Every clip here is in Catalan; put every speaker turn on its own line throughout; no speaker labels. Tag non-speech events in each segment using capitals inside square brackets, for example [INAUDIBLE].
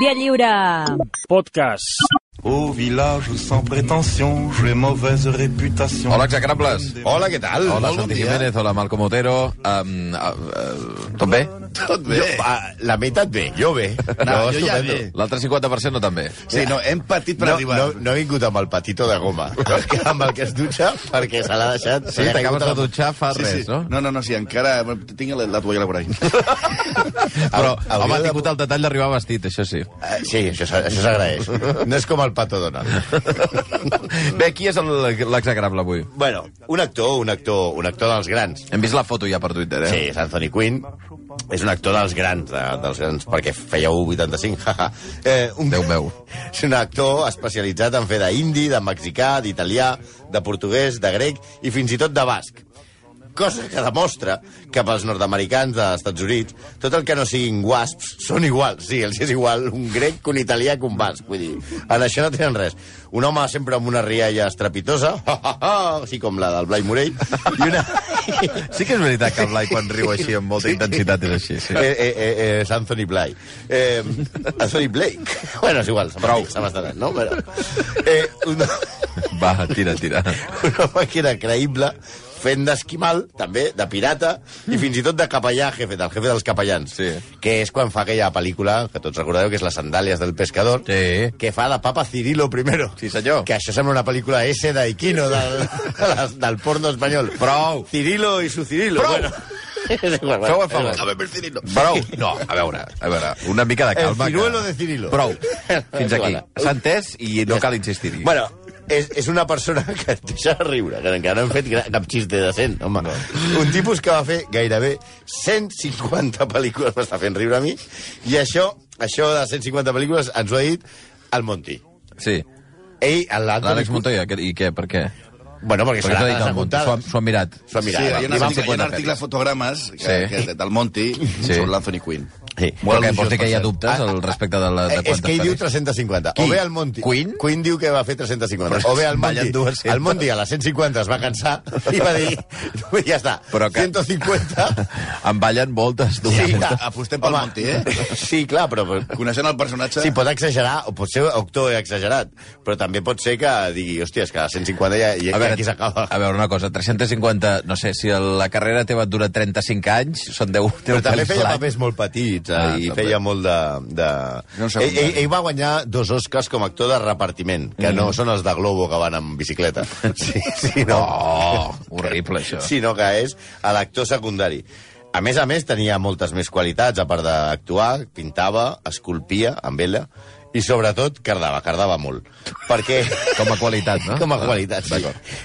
Via Lliure.
Podcast.
Au village sans prétention, j'ai mauvaise réputation.
Hola, execrables.
Hola, què tal?
Hola,
Molt bon
Santi
dia.
Jiménez, hola, Malcom Otero. Um, uh, uh, tot bé?
Tot bé. Jo, ah, la meitat bé, jo bé. [LAUGHS]
No, jo ja bé.
L'altre 50% no tan bé.
Sí, no, hem patit per
No,
arribar.
no, no he vingut amb el patito de goma, [LAUGHS] perquè amb el que es dutxa, perquè se l'ha deixat...
Sí, t'acabes de dutxar fa
Sí,
res,
sí.
no?
No, no, no, sí, encara... Tinc la, la tovallola por ahí. [LAUGHS]
Però,
Hauria
home, ha
de-
tingut el detall d'arribar vestit, això sí.
Eh, Sí, això, això s'agraeix. No és com el pato Donald.
Bé, qui és el- l'execrable avui?
Bueno, un actor, un actor, un actor dels grans.
Hem vist la foto ja per Twitter, eh?
Sí, és Anthony Quinn. És un actor dels grans, de, dels grans, perquè feia 1,85. [LAUGHS] haha. eh, un,
Déu [LAUGHS] meu.
És un actor especialitzat en fer d'indi, de mexicà, d'italià, de portuguès, de grec i fins i tot de basc. Cosa que demostra que pels nord-americans dels Estats Units tot el que no siguin wasps són iguals. Sí, els és igual un grec que un italià que un basc. Vull dir, en això no tenen res. Un home sempre amb una rialla estrepitosa, [LAUGHS] així com la del Blai Morell, i una...
Sí que és veritat que el Blai, quan riu així amb molta intensitat, és així. Sí.
Eh, eh, eh, eh, és Anthony Blay. Eh, Anthony Blake. Bueno, és igual, se m'ha no? Però, eh, un,
Va, tira, tira.
un home que era creïble, fent d'esquimal, també, de pirata, i fins i tot de capellà, jefe, del jefe dels capellans.
Sí.
Que és quan fa aquella pel·lícula, que tots recordeu, que és Les sandàlies del pescador,
Sí.
que fa de Papa Cirilo primero.
Sí, senyor.
Que això sembla una pel·lícula S d'Aiquino, del, del porno espanyol.
Prou.
Cirilo i su Cirilo.
Prou.
Bueno.
Feu el favor.
A ver, Cirilo.
Prou. No, a veure, a veure, una mica de
El
calma.
ciruelo
que...
de Cirilo.
Prou. [LAUGHS] Fins aquí. S'ha entès i no cal insistir-hi.
Bueno, és, és una persona [LAUGHS] que et deixa riure, que encara no hem fet cap xiste decent, home. No. Un tipus que va fer gairebé 150 pel·lícules m'està fent riure a mi, i això, això de 150 pel·lícules ens ho ha dit el Monti.
Sí.
Ell, l'Àlex
Montoya, i què? Per què?
Bueno, perquè
Per què
serà
t'ha
de
dit el Monti? S'ho ha- S'ho ha mirat.
S'ho ha
Sí,
mirat.
hi ha,
I
un
vam
article, hi ha un
50
article de fotogrames que,
Sí.
que, del Monti
Sí.
sobre l'Anthony Quinn.
Sí.
Però què, vols dir que hi ha dubtes al respecte de, la, de
Eh, és
quantes
que ell diu
pel·lis?
350.
Qui?
O bé el Monti.
Queen?
Queen diu que va fer 350.
Però
o bé el Monti.
200.
El Monti a les 150 es va cansar i va dir, ja està,
Però que-
150... [LAUGHS]
En ballen moltes, tu.
Sí,
clar, apostem pel Monti, eh? [LAUGHS]
Sí, clar, però...
Coneixent el personatge...
Sí, pot exagerar, o pot ser actor exagerat, però també pot ser que digui, hòstia, és que a 150 ja, ja,
A veure,
aquí s'acaba.
a veure, una cosa, 350, no sé, si la carrera teva et dura 35 anys, són 10, 10
Però també feia papers molt petits eh,
Ah,
i
també.
feia molt de... de...
No
ell, ell, ell va guanyar dos Oscars com a actor de repartiment, que no són els de Globo que van amb bicicleta. [LAUGHS] Sí, sí, no.
Oh, horrible, això.
sinó que és l'actor secundari. A més a més, tenia moltes més qualitats, a part d'actuar, pintava, esculpia amb ella, i sobretot cardava, cardava molt. Perquè... [LAUGHS]
Com a qualitat, no?
Com a qualitat, sí.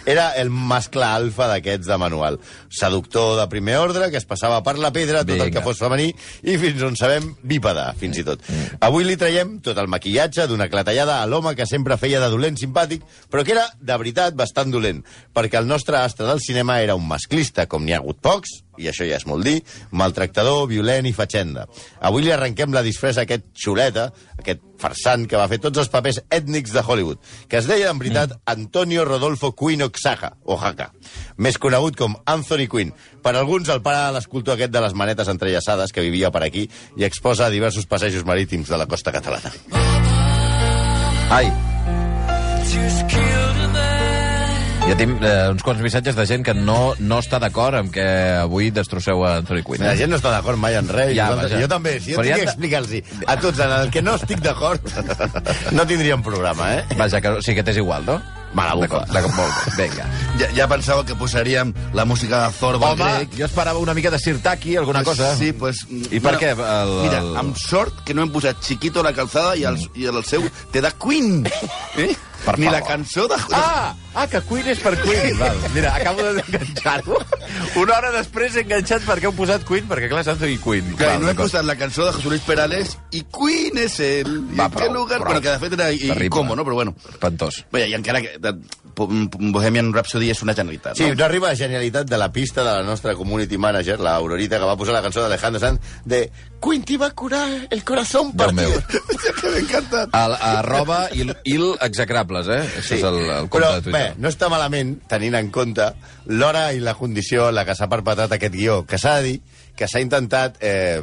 Era el mascle alfa d'aquests de manual. Seductor de primer ordre, que es passava per la pedra, tot el que fos femení, i fins on sabem, bípede, fins i tot. Avui li traiem tot el maquillatge d'una clatellada a l'home que sempre feia de dolent simpàtic, però que era, de veritat, bastant dolent, perquè el nostre astre del cinema era un masclista, com n'hi ha hagut pocs, i això ja és molt dir, maltractador, violent i fatxenda. Avui li arrenquem la disfressa a aquest xuleta, aquest farsant que va fer tots els papers ètnics de Hollywood, que es deia, en veritat, Antonio Rodolfo Quinn Oaxaca, Oaxaca, més conegut com Anthony Quinn. Per alguns, el pare de l'escultor aquest de les manetes entrellaçades que vivia per aquí i exposa diversos passejos marítims de la costa catalana.
Ai. Ja tinc eh, uns quants missatges de gent que no, no està d'acord amb que avui destrosseu a Anthony Quinn.
La gent no està d'acord mai en res.
Ja, vaja.
jo també. Si jo
Però
tinc
ja
que explicar-los a tots en el que no estic d'acord, [LAUGHS] no tindríem programa, eh?
Vaja, que sí que t'és igual, no?
Me la bufa.
D'acord, d'acord, molt bé. Vinga.
Ja, ja pensava que posaríem la música de del
Home,
grec.
jo esperava una mica de Sirtaki, alguna cosa.
Sí, pues...
I per què? El,
Mira,
el...
amb sort que no hem posat Chiquito la calzada i el, i el seu te da Queen. [LAUGHS] Eh?
Per
Ni la
favor.
cançó de...
Ah, ah, que Queen és per Queen. [LAUGHS] Val. Mira, acabo d'enganxar-ho. Una hora després he enganxat perquè heu posat Queen, perquè clar, és Anthony Queen.
Clar,
Val,
no he posat la cançó de José Luis Perales i Queen és ell. I
Va,
en què
prou,
lugar?
prou.
Bueno, que de fet era i, i
Terrible.
no? Però bueno.
Espantós.
Vaja, i encara que de, Bohemian Rhapsody és una generalitat,
Sí,
no?
no arriba la genialitat de la pista de la nostra community manager, la Aurorita, que va posar la cançó d'Alejandro Sanz de Queen te va a curar el corazón
Déu meu.
partido. [LAUGHS]
que.
El, arroba il, il execrables, eh? Això és el, el compte
Però,
de Twitter.
bé, no està malament, tenint en compte l'hora i la condició en la que s'ha perpetrat aquest guió, que s'ha de dir que s'ha intentat eh,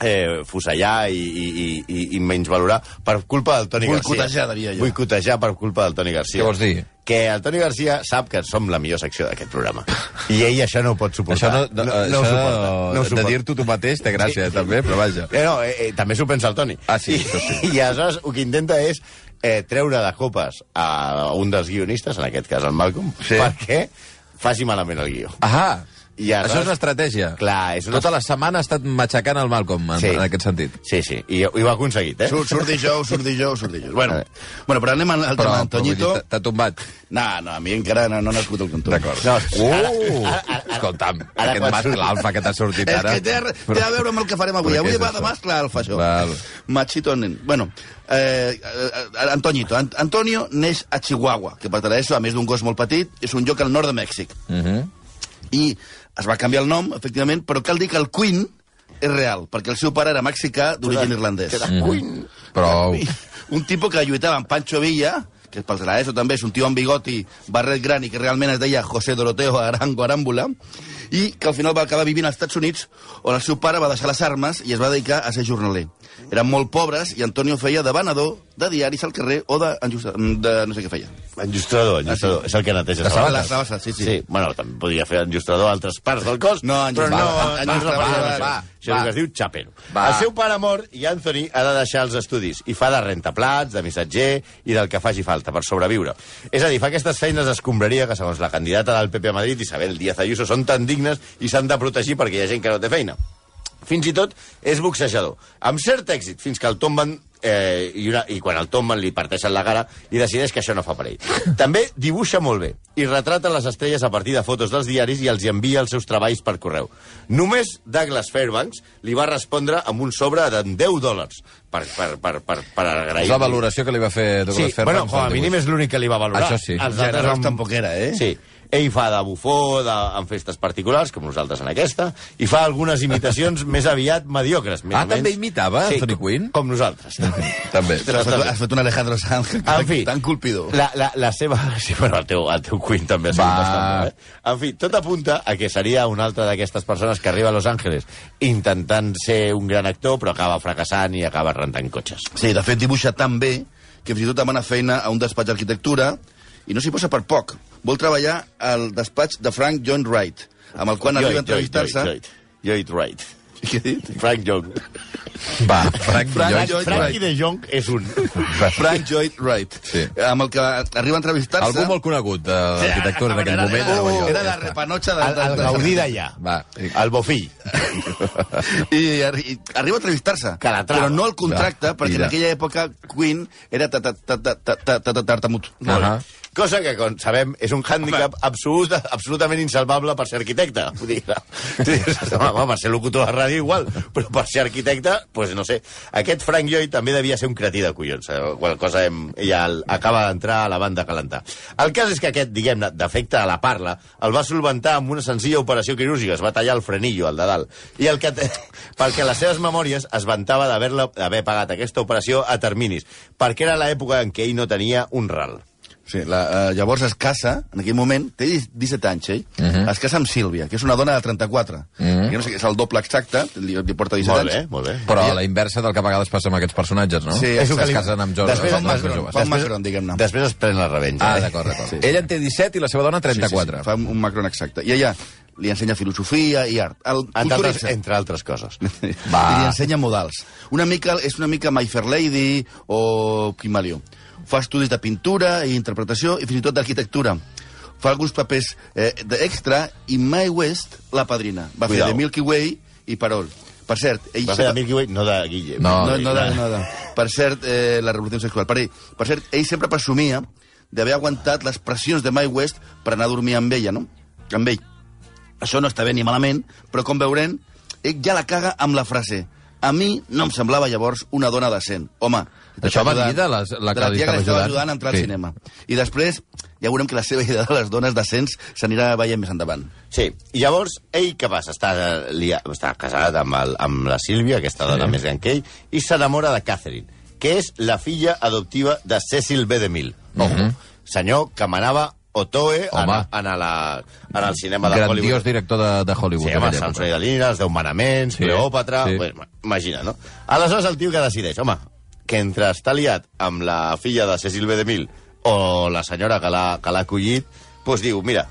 eh, fusellar i, i, i, i, i menys valorar per culpa del Toni Garcia.
Boicotejar, diria jo.
Boicotejar per culpa del Toni Garcia.
Què vols dir?
Que el Toni Garcia sap que som la millor secció d'aquest programa. I ell això no ho pot suportar.
Això, no, no,
no, no ho
això
suporta. No ho
de
suporta.
dir-t'ho tu mateix té gràcia, també, però vaja.
Eh, no, eh, eh, també s'ho pensa el Toni.
Ah, sí,
I,
això sí.
I aleshores el que intenta és eh, treure de copes a un dels guionistes, en aquest cas el Malcolm,
Sí.
perquè faci malament el guió.
Ahà,
I aleshores-
això és una estratègia.
Clar, és una-
Tota la setmana ha estat matxacant el Malcolm, en,
Sí.
en aquest sentit.
Sí, sí, i, i ho ha aconseguit, eh?
Surt, surt dijous, surt dijous, surt dijous. Bueno, bueno però anem al
Però,
tema d'Antoñito.
t'ha tombat.
No, no, a mi encara no, no he nascut el cantó.
D'acord.
No,
Uh,
ara- ara- ara-
escolta'm,
ara
aquest mascle alfa que t'ha sortit [LAUGHS]
És
ara...
que té, té a veure amb el que farem avui. Avui
és
va de mascle alfa, això.
Val.
Machito nen. Bueno, eh, eh, Antoñito. Ant Antonio neix a Chihuahua, que per això, a més d'un gos molt petit, és un lloc al nord de Mèxic.
Uh -huh.
I es va canviar el nom, efectivament, però cal dir que el Queen és real, perquè el seu pare era mexicà d'origen irlandès.
Queen.
Prou. [LAUGHS]
Un tipus que lluitava amb Pancho Villa, que pels de l'ESO també és un tio amb bigoti, barret gran i que realment es deia José Doroteo Arango Arámbula, i que al final va acabar vivint als Estats Units, on el seu pare va deixar les armes i es va dedicar a ser jornaler. Eren molt pobres i Antonio feia de venedor de diaris al carrer o de, de no sé què feia.
Enllustrador, enllustrador. És el que neteja
Les
sabates.
sabates, les sabates, sí, sí.
sí. Bueno, també podria fer enllustrador a altres parts del cos,
No,
però no...
enllustrador.
no,
Va, va, va,
va,
Això és el
va.
que es diu xapero.
Va.
El seu pare mor i Anthony ha de deixar els estudis i fa de rentaplats, de missatger i del que faci falta per sobreviure. És a dir, fa aquestes feines d'escombraria que, segons la candidata del PP a Madrid, Isabel Díaz Ayuso, són tan dignes i s'han de protegir perquè hi ha gent que no té feina. Fins i tot és boxejador. Amb cert èxit, fins que el tomben eh, i, una, i quan el tomben li parteixen la cara i decideix que això no fa per ell. També dibuixa molt bé i retrata les estrelles a partir de fotos dels diaris i els envia els seus treballs per correu. Només Douglas Fairbanks li va respondre amb un sobre de 10 dòlars per, per, per, per, per agrair.
És la valoració que li va fer
Sí,
Douglas
bueno,
Fairbanks.
com a mínim és l'únic que li va valorar.
Això sí.
Els altres amb-
tampoc era, eh?
Sí. Ell fa de bufó de, en festes particulars, com nosaltres en aquesta, i fa algunes imitacions [LAUGHS] més aviat mediocres. Més
Ah,
menys.
també imitava Anthony
com-
Quinn?
Com nosaltres. [LAUGHS]
També.
Has fet, has fet un Alejandro Sanz
En fi,
tan colpidor.
La, la, la seva... [LAUGHS] Sí, bueno, el teu, el teu Queen també ha sigut bastant eh? En fi, tot apunta a que seria una altra d'aquestes persones que arriba a Los Angeles intentant ser un gran actor, però acaba fracassant i acaba rentant cotxes.
Sí, de fet dibuixa tan bé que fins i tot demana feina a un despatx d'arquitectura i no s'hi posa per poc. Vol treballar al despatx de Frank John Wright, amb el qual arriba a entrevistar-se...
Lloyd Wright.
Què dit?
Frank Young.
Va, Frank,
Frank
Lloyd Frank,
Frankie de Jong és un.
Frank Lloyd Wright,
sí.
amb el que arriba a entrevistar-se...
Algú molt conegut eh, de l'arquitectura en aquell moment.
Era,
era,
era la repanotxa de...
El, el Gaudí d'allà.
Va.
El Bofí.
I, i arriba a entrevistar-se. Però no el
contracte,
perquè en aquella època Queen era tartamut.
Cosa que, com sabem, és un hàndicap absolut, absolutament insalvable per ser arquitecte. Vull dir, home, per ser locutor de ràdio igual, però per ser arquitecte, pues no sé. Aquest Frank Lloyd també devia ser un cretí de collons, eh, qual cosa hem, ja el, acaba d'entrar a la banda a calentar. El cas és que aquest, diguem-ne, defecte a la parla, el va solventar amb una senzilla operació quirúrgica, es va tallar el frenillo, el de dalt. I el que, perquè les seves memòries es vantava d'haver pagat aquesta operació a terminis, perquè era l'època en què ell no tenia un ral.
Sí, la, uh, llavors es casa, en aquell moment, té 17 anys, ell, uh. -huh. es casa amb Sílvia, que és una dona de 34. Uh -huh. No sé, és el doble exacte, li, li porta 17
Molt bé,
anys.
molt bé.
Però a la inversa del que a vegades passa amb aquests personatges, no?
Sí,
és que es casen amb joves.
Després
amb
es
joves.
Un Macron, diguem-ne.
Després es pren la revenja.
Ah,
eh?
d'acord, d'acord.
Sí.
Ell en té 17 i la seva dona 34.
Sí, sí, fa un, un Macron exacte. I ella li ensenya filosofia i art. El
Entre altres, entre altres coses.
Va. [LAUGHS]
I li ensenya modals. Una mica, és una mica My Fair Lady o Pimalió. Fa estudis de pintura i interpretació i fins i tot d'arquitectura. Fa alguns papers eh, d'extra i Mae West la padrina. Va
Cuidao.
fer de Milky Way i Parol. Per cert, ell
Va fer de Milky Way, no de Guille.
No,
no, no, de, no de. Per cert, eh, la revolució sexual. Per, ell, per cert, ell sempre presumia d'haver aguantat les pressions de Mae West per anar a dormir amb ella, no? Amb ell. Això no està bé ni malament, però com veurem, ell ja la caga amb la frase a mi no em semblava llavors una dona decent. Home,
Això va dir de les- la
de la tia que
estava
li estava
ajudant.
ajudant a entrar
Sí.
al cinema. I després ja veurem que la seva idea de les dones decents s'anirà veient més endavant.
Sí, i llavors, ell què passa? Està, eh, lia, està casat amb, el, amb la Sílvia, aquesta dona més gran que ell, i s'enamora de Catherine, que és la filla adoptiva de Cecil B. DeMille. Ojo, senyor que manava Otoe en, en, la, en el cinema de
Grandiós
Hollywood.
director de, de Hollywood.
Sí, home, Samson i. Dalila, els Deu Manaments,
Sí,
Cleòpatra...
sí.
Pues, imagina, no? Aleshores, el tio que decideix, home, que entre estar liat amb la filla de Cecil B. DeMille o la senyora que l'ha acollit, pues diu, mira,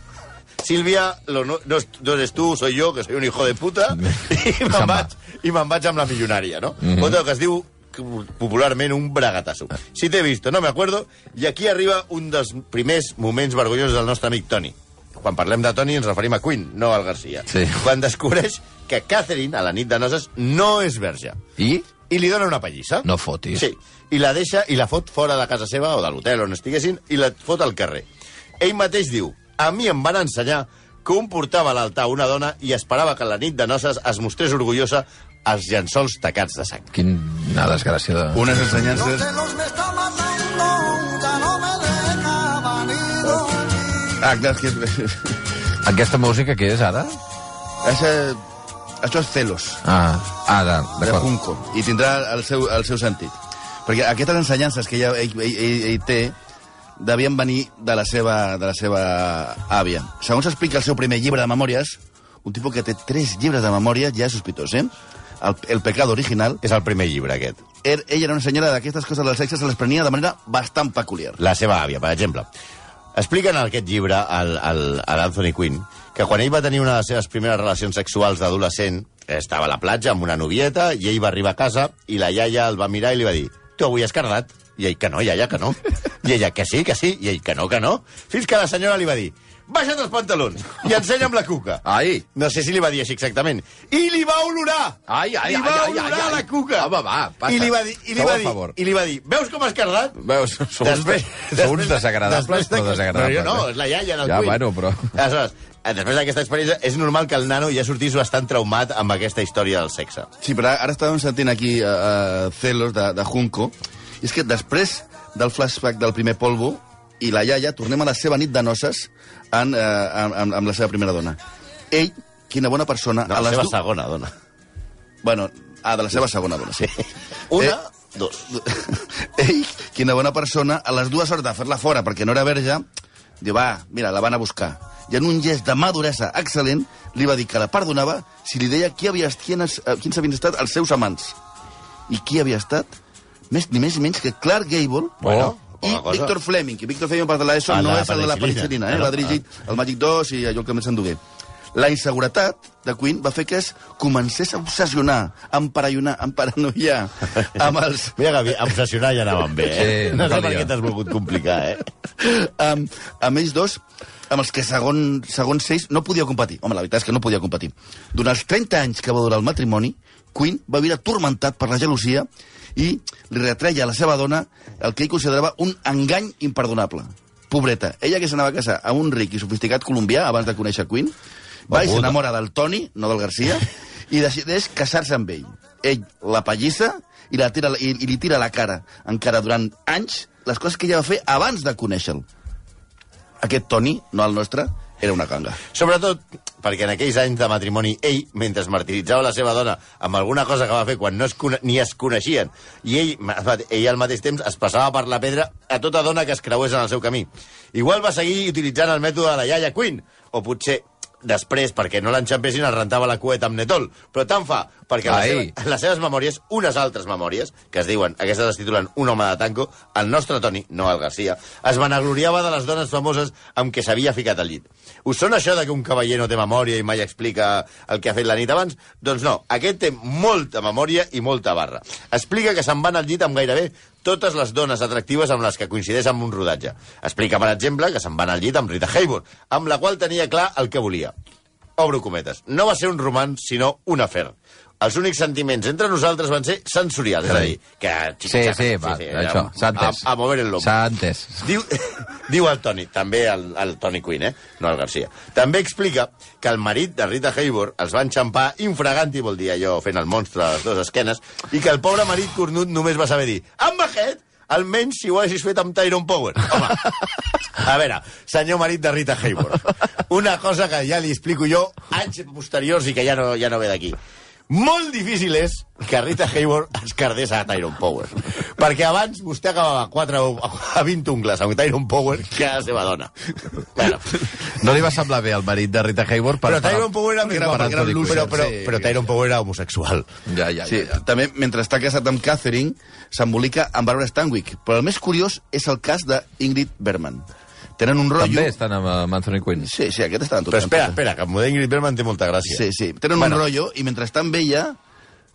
Sílvia, lo no, no, no eres tú, soy yo, que soy un hijo de puta, [LAUGHS] i me'n
va.
vaig, i me'n vaig amb la milionària, no? Mm. -hmm. que es diu popularment un bragatasso. Si t'he visto, no me acuerdo, i aquí arriba un dels primers moments vergonyosos del nostre amic Toni. Quan parlem de Toni ens referim a Queen, no al Garcia.
Sí.
Quan descobreix que Catherine, a la nit de noces, no és verge.
I?
I li dona una pallissa.
No fotis.
Sí. I la deixa i la fot fora de casa seva o de l'hotel on estiguessin i la fot al carrer. Ell mateix diu, a mi em van ensenyar que un portava a l'altar una dona i esperava que la nit de noces es mostrés orgullosa als llençols tacats de sang.
Quina desgràcia de...
Unes ensenyances... Ah, clar, és que... és-
Aquesta música què és, ara?
Això, això és celos.
Ah, ara,
de
d'acord.
Junco, i tindrà el seu, el seu sentit. Perquè aquestes ensenyances que ella, ell, ell, ell, ell té devien venir de la seva, de la seva àvia. Segons explica el seu primer llibre de memòries, un tipus que té tres llibres de memòries ja és sospitós, eh? El, el pecado original,
És el primer llibre, aquest.
er, ella era una senyora d'aquestes coses del sexe, se les prenia de manera bastant peculiar.
La seva àvia, per exemple. Explica en aquest llibre al, al, a l'Anthony Quinn que quan ell va tenir una de les seves primeres relacions sexuals d'adolescent, estava a la platja amb una novieta i ell va arribar a casa i la iaia el va mirar i li va dir tu avui has cardat? I ell que no, iaia, que no. I ella que sí, que sí. I ell que no, que no. Fins que la senyora li va dir baixa't els pantalons i ensenya'm la cuca.
Ai!
No sé si li va dir així exactament. I li va olorar!
Ai, ai,
li
ai,
va
ai, ai,
olorar
ai.
la cuca!
Home, va, passa.
I li va dir, i li
Feu
va dir,
favor.
i li va dir veus com has cardat?
Veus, sou,
Després-
uns, desagradables,
després de
però desagradables.
Però jo no,
eh?
és la iaia del
Ja,
Queen.
bueno, però...
Aleshores, eh, després d'aquesta experiència, és normal que el nano ja sortís bastant traumat amb aquesta història del sexe.
Sí, però ara estàvem sentint aquí uh, celos de, de Junco, i és que després del flashback del primer polvo i la iaia, tornem a la seva nit de noces en, uh, amb, amb, la seva primera dona. Ell, quina bona persona... A
la
les
seva
du-
segona dona.
Bueno, ah, de la seva segona dona, sí.
Una,
Eh,
dos. [LAUGHS]
Ell, quina bona persona, a les dues hores de fer-la fora perquè no era verge, diu, va, mira, la van a buscar. I en un gest de maduresa excel·lent, li va dir que la perdonava si li deia qui havia, quines, eh, quins havien estat els seus amants. I qui havia estat? Més, ni més ni menys que Clark Gable
Bueno,
i
poca cosa.
Víctor Fleming. I Víctor Fleming, per de l'ESO,
Ah,
no és el de la penicilina, eh?
No,
Va dirigir el Magic 2 i allò que més s'endugué. La inseguretat de Queen va fer que es comencés a obsessionar, a emparanoiar, a emparanoiar [LAUGHS] amb els,
Mira que bi- obsessionar ja anaven bé, eh?
Sí,
no
no
sé per què t'has volgut complicar, eh?
amb, amb ells dos, amb els que segon, segons ells no podia competir. Home, la veritat és que no podia competir. Durant els 30 anys que va durar el matrimoni, Queen va viure atormentat per la gelosia i li retreia a la seva dona el que ell considerava un engany imperdonable. Pobreta. Ella que s'anava a casar amb un ric i sofisticat colombià abans de conèixer Queen, va i s'enamora del Toni, no del Garcia, [LAUGHS] i decideix casar-se amb ell. Ell la pallissa i, la tira, i, i li tira la cara, encara durant anys, les coses que ella va fer abans de conèixer-lo. Aquest Toni, no el nostre, era una canga.
Sobretot perquè en aquells anys de matrimoni ell, mentre es martiritzava la seva dona amb alguna cosa que va fer quan no es ni es coneixien, i ell, ell al mateix temps es passava per la pedra a tota dona que es creués en el seu camí. Igual va seguir utilitzant el mètode de la iaia Queen, o potser després, perquè no l'enxampessin, es rentava la cueta amb netol. Però tant fa, perquè les, seves, les seves memòries, unes altres memòries, que es diuen, aquestes es titulen Un home de tanco, el nostre Toni, no el Garcia, es vanagloriava de les dones famoses amb què s'havia ficat al llit. Us sona això de que un cavaller no té memòria i mai explica el que ha fet la nit abans? Doncs no, aquest té molta memòria i molta barra. Explica que se'n van al llit amb gairebé totes les dones atractives amb les que coincideix amb un rodatge. Explica, per exemple, que se'n van al llit amb Rita Hayworth, amb la qual tenia clar el que volia. Obro cometes. No va ser un romanç, sinó un afer. Els únics sentiments entre nosaltres van ser sensorials, és a dir, que...
Sí, sí, va, això, s'ha entès.
A, a mover el lomo.
S'ha entès.
Diu, [LAUGHS] diu el Toni, també el, el Toni Quinn, eh? no el Garcia. També explica que el marit de Rita Hayworth els va enxampar infraganti, vol dir allò fent el monstre a les dues esquenes, i que el pobre marit cornut només va saber dir «Amb aquest, almenys si ho haguessis fet amb Tyrone Power». Home, a veure, senyor marit de Rita Hayworth, una cosa que ja li explico jo anys posteriors i que ja no, ja no ve d'aquí. Molt difícil és que Rita Hayworth es cardés a Tyrone Power. Perquè abans vostè acabava a, 4, a 20 ungles amb Tyrone Power que a la seva dona. Bueno,
No li va semblar bé al marit de Rita Hayworth per...
però Tyrone Power era més
era- era
Però,
loser,
però, però,
sí.
però Tyrone Power era homosexual.
Ja, ja,
Sí,
ja. ja.
també, mentre està casat amb Catherine, s'embolica amb Barbara Stanwyck. Però el més curiós és el cas d'Ingrid Bergman. Tenen un rotllo...
També estan amb, amb Anthony Quinn.
Sí, sí, aquest està en tot.
Però espera, espera, que el model Ingrid Bergman té molta gràcia.
Sí, sí. Tenen
Bueno.
un rotllo i mentre està amb ella,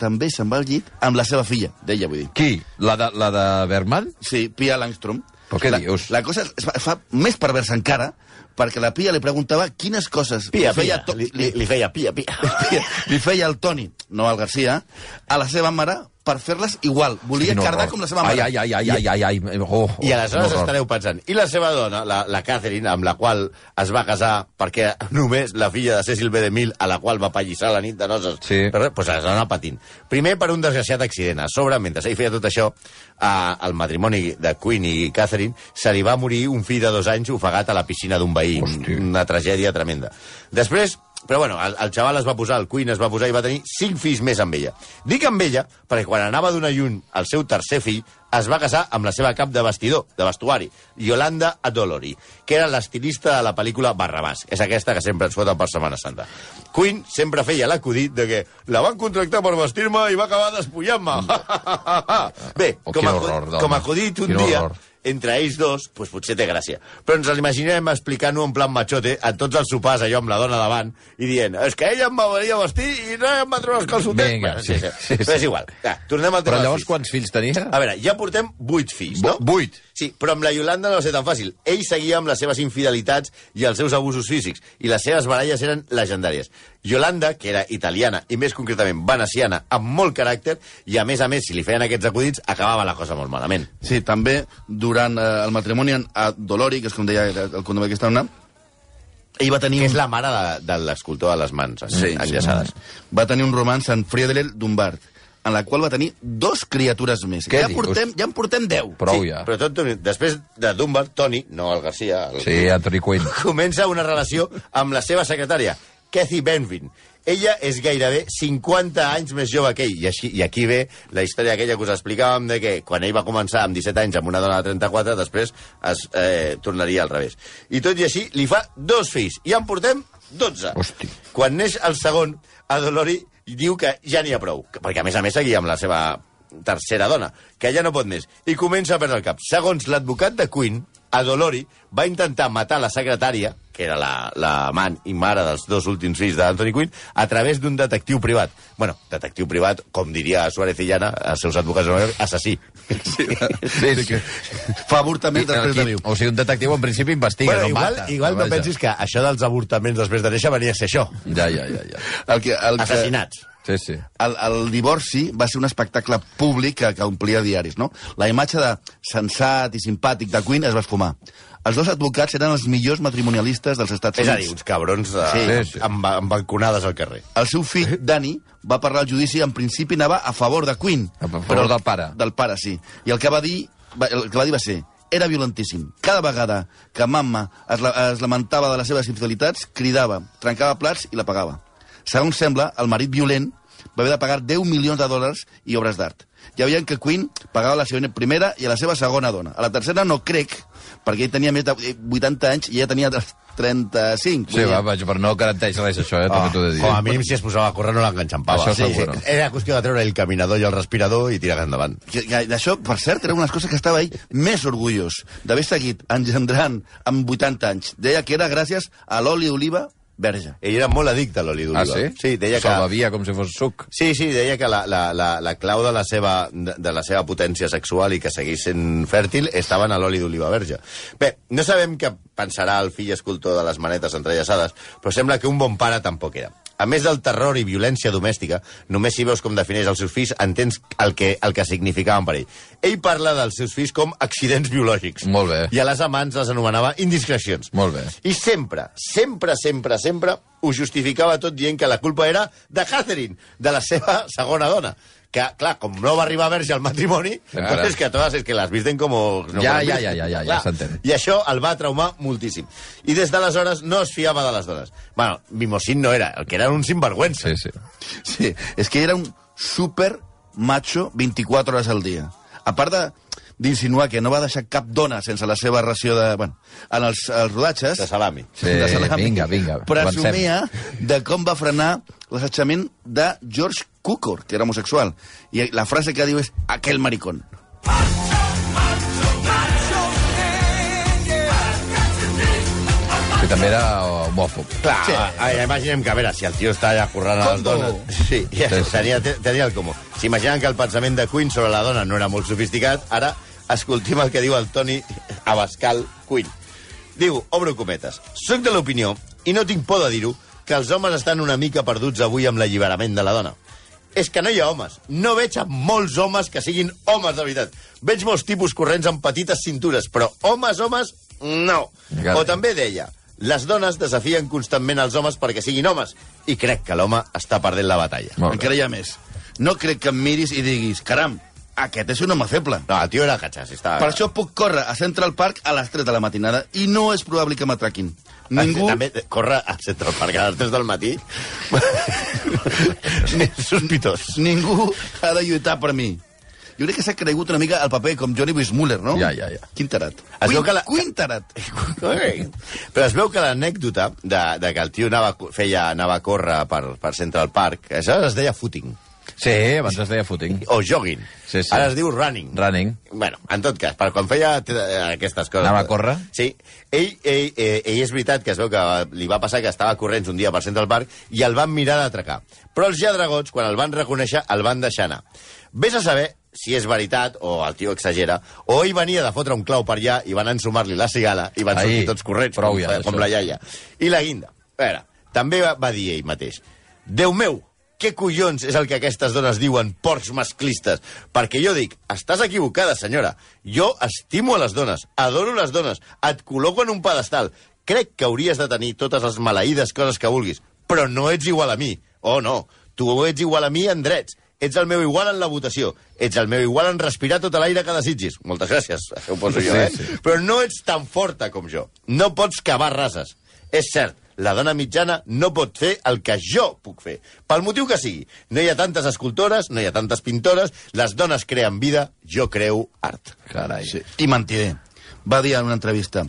també se'n va al llit amb la seva filla, d'ella, vull dir.
Qui? La de, la de Bergman?
Sí, Pia Langstrom.
Però què
la,
dius?
La cosa es fa, es fa més perversa encara, perquè la Pia li preguntava quines coses
Pia,
li feia,
pia,
to-
li, li, li feia pia, pia. [LAUGHS]
Li feia el Toni, no al Garcia, a la seva mare per fer-les igual. Volia
Quin
cardar com la seva mare.
Ai, ai, ai, ai, ai, ai, ai. Oh, oh,
I aleshores
horror.
estareu pensant, i la seva dona, la, la Catherine, amb la qual es va casar perquè [LAUGHS] només la filla de Cecil B. DeMille, a la qual va pallissar la nit de noces,
Sí.
però, pues es va anar patint. Primer per un desgraciat accident. A sobre, mentre ell feia tot això, a, al matrimoni de Queen i Catherine, se li va morir un fill de dos anys ofegat a la piscina d'un veí.
Hosti.
Una tragèdia tremenda. Després, però bueno, el, el xaval es va posar, el Queen es va posar i va tenir cinc fills més amb ella. Dic amb ella perquè quan anava a donar llum al seu tercer fill, es va casar amb la seva cap de vestidor, de vestuari, Yolanda Adolori, que era l'estilista de la pel·lícula Barrabàs. És aquesta que sempre ens foten per Setmana Santa. Queen sempre feia l'acudit de que la van contractar per vestir-me i va acabar despullant-me. [LAUGHS] Bé,
Oh,
com,
quin
a,
horror d'home.
com acudit un
Quin
dia,
horror.
Entre ells dos, pues potser té gràcia. Però ens l'imaginem explicant-ho en plan machote a tots els sopars, allò amb la dona davant, i dient, és que ella em va venir a vestir i no em va treure els calçotets.
Vinga,
Bueno,
sí, sí, sí.
Però és igual. Ja, tornem al tema
Però llavors
fills.
quants fills tenia?
A veure, ja portem vuit fills, no?
Vu- vuit?
Sí, però amb la Yolanda no va ser tan fàcil. Ell seguia amb les seves infidelitats i els seus abusos físics, i les seves baralles eren legendàries. Yolanda, que era italiana i més concretament veneciana, amb molt caràcter, i a més a més, si li feien aquests acudits, acabava la cosa molt malament.
Sí, també durant eh, el matrimoni a Dolori, que és com deia el condom d'aquesta dona, ell va tenir
Que
un...
és la mare de, de l'escultor de les mans
Sí,
enllaçades.
Va tenir un romanç amb Friedel Dumbard, en la qual va tenir dos criatures més.
Què
ja,
dius?
portem, ja en portem deu.
Prou
sí,
ja.
Però tot, després de Dunbar, Tony, no el Garcia, el,
Sí, Anthony Quinn. [LAUGHS]
comença una relació amb la seva secretària, Kathy Benvin. Ella és gairebé 50 anys més jove que ell. I, així, I aquí ve la història aquella que us explicàvem de que quan ell va començar amb 17 anys amb una dona de 34, després es eh, tornaria al revés. I tot i així, li fa dos fills. I en portem 12.
Hosti.
Quan neix el segon, Adolori diu que ja n'hi ha prou. Perquè, a més a més, seguia amb la seva tercera dona, que ja no pot més. I comença a perdre el cap. Segons l'advocat de Queen, Adolori va intentar matar la secretària, que era la, la amant i mare dels dos últims fills d'Anthony Quinn, a través d'un detectiu privat. Bueno, detectiu privat, com diria Suárez i Llana, els seus advocats de Nova York, assassí.
Sí, [LAUGHS] sí. que...
Fa avortaments després de viu.
o sigui, un detectiu en principi investiga,
bueno,
no
igual,
mata.
igual no pensis que això dels avortaments després de néixer venia a ser això.
Ja, ja, ja. ja.
El que, el que,
Assassinats.
Sí, sí.
el, el divorci va ser un espectacle públic que, que omplia diaris, no? La imatge de sensat i simpàtic de Queen es va esfumar. Els dos advocats eren els millors matrimonialistes dels Estats
És a
Units.
dir, uns cabrons de,
Sí,
sí, sí.
Amb, amb balconades al carrer.
El seu fill, Danny, va parlar al judici i en principi anava a favor de Queen.
A favor del pare.
Del pare, sí. I el que va dir va, el que va dir va ser era violentíssim. Cada vegada que mamma es, la, es lamentava de les seves infidelitats, cridava, trencava plats i la pagava. Segons sembla, el marit violent va haver de pagar 10 milions de dòlars i obres d'art. Ja veiem que Queen pagava la seva primera i a la seva segona dona. A la tercera no crec, perquè ell tenia més de 80 anys i ella tenia 35.
Sí, va, vaja, però no garanteix res això, eh? També t'ho he de dir.
com a mínim, si es posava a córrer, no l'enganxampava.
Això segur.
Era qüestió de treure el caminador i el respirador i tirar endavant.
Que- que D'això, per cert, era una coses que estava ell més orgullós d'haver seguit engendrant amb 80 anys. Deia que era gràcies a l'oli d'oliva verge.
Ell era molt addicte a l'oli d'oliva.
Ah, sí?
Sí, deia que...
Se'l bevia com si fos suc.
Sí, sí, deia que la, la, la, la clau de la, seva, de, de la seva potència sexual i que seguís sent fèrtil estava en l'oli d'oliva verge. Bé, no sabem què pensarà el fill escultor de les manetes entrellaçades, però sembla que un bon pare tampoc era. A més del terror i violència domèstica, només si veus com defineix els seus fills, entens el que, el que significaven per ell. Ell parla dels seus fills com accidents biològics.
Molt bé.
I a les amants les anomenava indiscrecions.
Molt bé.
I sempre, sempre, sempre, sempre ho justificava tot dient que la culpa era de Catherine, de la seva segona dona, que, clar, com no va arribar verge al matrimoni,
Claro.
entonces que todas es que las visten como... No
Ja, ja, ja, ja, ja, ja s'entén.
I això el va traumar moltíssim. I des d'aleshores no es fiava de les dones. Bueno, mimosín no era, el que era un sinvergüenza.
Sí, sí.
Sí, és que era un super macho 24 hores al dia. A part de d'insinuar que no va deixar cap dona sense la seva ració de... Bueno, en els, els rodatges...
De salami.
Sí,
de salami,
vinga, vinga,
Presumia de com va frenar l'assetjament de George Cukor, que era homosexual. I la frase que diu és aquel maricón.
Que també era homòfob.
Clar,
Sí.
sí. a, imaginem que, a veure, si el tio està allà currant a les dones... Sí, ja, tenia, tenia el comú. S'imaginen que el pensament de Queen sobre la dona no era molt sofisticat, ara escoltim el que diu el Toni Abascal Queen. Diu, obro cometes, soc de l'opinió, i no tinc por de dir-ho, que els homes estan una mica perduts avui amb l'alliberament de la dona. És que no hi ha homes. No veig a molts homes que siguin homes de veritat. Veig molts tipus corrents amb petites cintures, però homes, homes, no. O també deia, les dones desafien constantment els homes perquè siguin homes, i crec que l'home està perdent la batalla.
Encara hi ha més. No crec que em miris i diguis, caram, aquest és un home feble.
No, el tio era catxàs, estava...
Per això puc córrer a Central Park a les 3 de la matinada i no és probable que m'atraquin. Ningú...
També corre a Central Park a les 3 del matí. [LAUGHS] sospitós.
Ningú ha de lluitar per mi. Jo crec que s'ha cregut una mica el paper com Johnny Weissmuller, no?
Ja, ja, ja.
Quin tarat.
Es veu que la-
Quin tarat. [LAUGHS]
Però es veu que l'anècdota de, de que el tio anava, feia, anava a córrer per, per Central Park, això es deia footing,
Sí, abans es deia footing.
o jogging.
Sí, sí.
Ara es diu running.
Running.
Bueno, en tot cas, per quan feia t- aquestes coses...
Anava a córrer?
Sí. Ell, ell, eh, ell és veritat que es veu que li va passar que estava corrents un dia per Central Park i el van mirar d'atracar. Però els lladregots, quan el van reconèixer, el van deixar anar. Ves a saber si és veritat, o el tio exagera, o ell venia de fotre un clau per allà i van ensumar-li la cigala i van
Ai,
sortir tots corrents, com,
ja,
com la iaia. I la guinda. A veure, també va, va dir ell mateix. Déu meu, què collons és el que aquestes dones diuen, porcs masclistes? Perquè jo dic, estàs equivocada, senyora. Jo estimo a les dones, adoro les dones, et col·loco en un pedestal. Crec que hauries de tenir totes les maleïdes coses que vulguis, però no ets igual a mi. Oh, no, tu ets igual a mi en drets. Ets el meu igual en la votació. Ets el meu igual en respirar tot l'aire que desitgis. Moltes gràcies, això ho poso jo,
Sí,
eh?
sí.
Però no ets tan forta com jo. No pots cavar rases. És cert, la dona mitjana no pot fer el que jo puc fer. Pel motiu que sigui. No hi ha tantes escultores, no hi ha tantes pintores, les dones creen vida, jo creo art.
Carai.
Sí. I mentider. Va dir en una entrevista,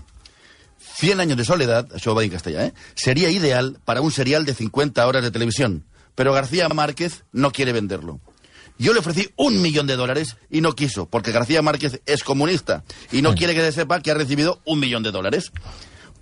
100 años de soledad, això va dir en castellà, ¿eh? sería ideal para un serial de 50 horas de televisión, pero García Márquez no quiere venderlo. Yo le ofrecí un millón de dólares y no quiso, porque García Márquez es comunista y no quiere que se sepa que ha recibido un millón de dólares.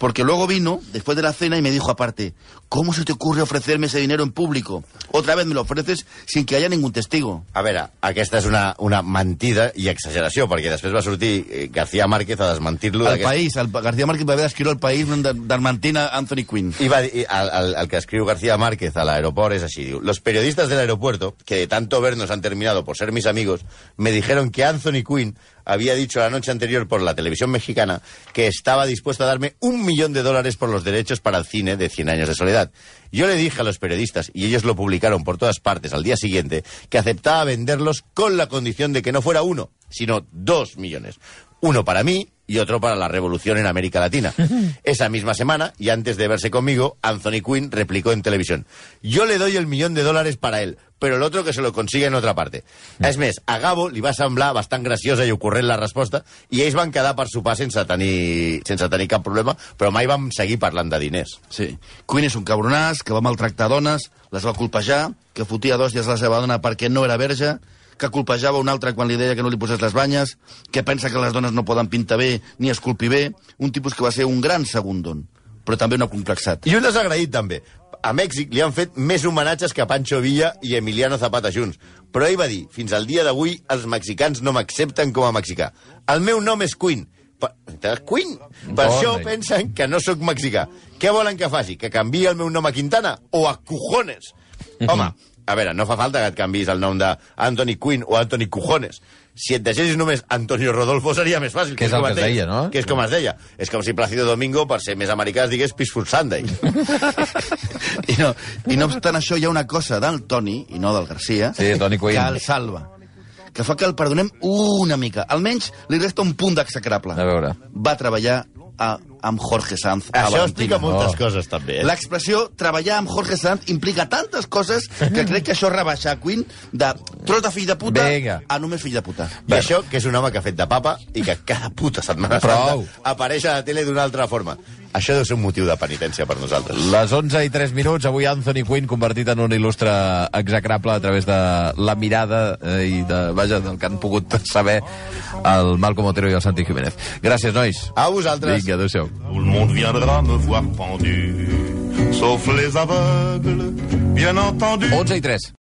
Porque luego vino, después de la cena, y me dijo aparte, ¿cómo se te ocurre ofrecerme ese dinero en público? Otra vez me lo ofreces sin que haya ningún testigo.
A veure, aquesta és una, una mentida i exageració, perquè després va sortir eh, García Márquez a desmentir-lo.
El país, el, García Márquez va haver d'escriure el país desmentint a Anthony Quinn.
Y va, al- al que escribe García Márquez al aeropuerto es así. diu, Los periodistas del aeropuerto, que de tanto vernos han terminado por ser mis amigos, me dijeron que Anthony Quinn había dicho la noche anterior por la televisión mexicana que estaba dispuesto a darme un millón de dólares por los derechos para el cine de 100 años de soledad. Yo le dije a los periodistas, y ellos lo publicaron por todas partes al día siguiente, que aceptaba venderlos con la condición de que no fuera uno, sino dos millones. Uno para mí y otro para la revolución en América Latina. [LAUGHS] Esa misma semana, y antes de verse conmigo, Anthony Quinn replicó en televisión, yo le doy el millón de dólares para él, però el otro que se lo consiga en otra parte. És més, a Gabo li va semblar bastant graciosa i ocorrent la resposta i ells van quedar per sopar sense tenir, sense tenir cap problema, però mai vam seguir parlant de diners.
Sí. Quinn és un cabronàs que va maltractar dones, les va colpejar, que fotia d'hòsties a la seva dona perquè no era verge, que colpejava un altre quan li deia que no li posés les banyes, que pensa que les dones no poden pintar bé ni esculpir bé, un tipus que va ser un gran segon don, però també un acomplexat.
I un desagraït, també. A Mèxic li han fet més homenatges que Pancho Villa i Emiliano Zapata junts. Però ell va dir, fins al dia d'avui els mexicans no m'accepten com a mexicà. El meu nom és Queen. Per, Queen? Per
Bona.
això pensen que no sóc mexicà. Què volen que faci? Que canvi el meu nom a Quintana? O a Cojones? Home, a veure, no fa falta que et canvis el nom d'Anthony Quinn o Anthony Cojones. Si et deixessis només Antonio Rodolfo seria més fàcil.
Que és el que es
deia,
deia, no?
Que és com es deia. És com si Plácido Domingo, per ser més americà, es digués Peaceful Sunday. [LAUGHS]
I no, I no obstant això, hi ha una cosa del Toni, i no del Garcia,
Sí, Toni Quinn.
que el salva que fa que el perdonem una mica. Almenys li resta un punt d'execrable.
A veure.
Va treballar a, amb Jorge Sanz a
Això
Valentina.
explica moltes coses, també. Eh?
L'expressió treballar amb Jorge Sanz implica tantes coses que crec que això rebaixa Queen de tros de fill de puta
Vinga.
a només fill de puta.
I això, que és un home que ha fet de papa i que cada puta setmana
Prou.
santa apareix a la tele d'una altra forma. Això deu ser un motiu de penitència per nosaltres.
Les 11 i 3 minuts, avui Anthony Quinn convertit en un il·lustre execrable a través de la mirada eh, i de, vaja, del que han pogut saber el Malcom Otero i el Santi Jiménez. Gràcies, nois.
A vosaltres.
Vinga, adéu-siau.
Tout le monde viendra me voir pendu, sauf les aveugles, bien entendu.
11 i 3.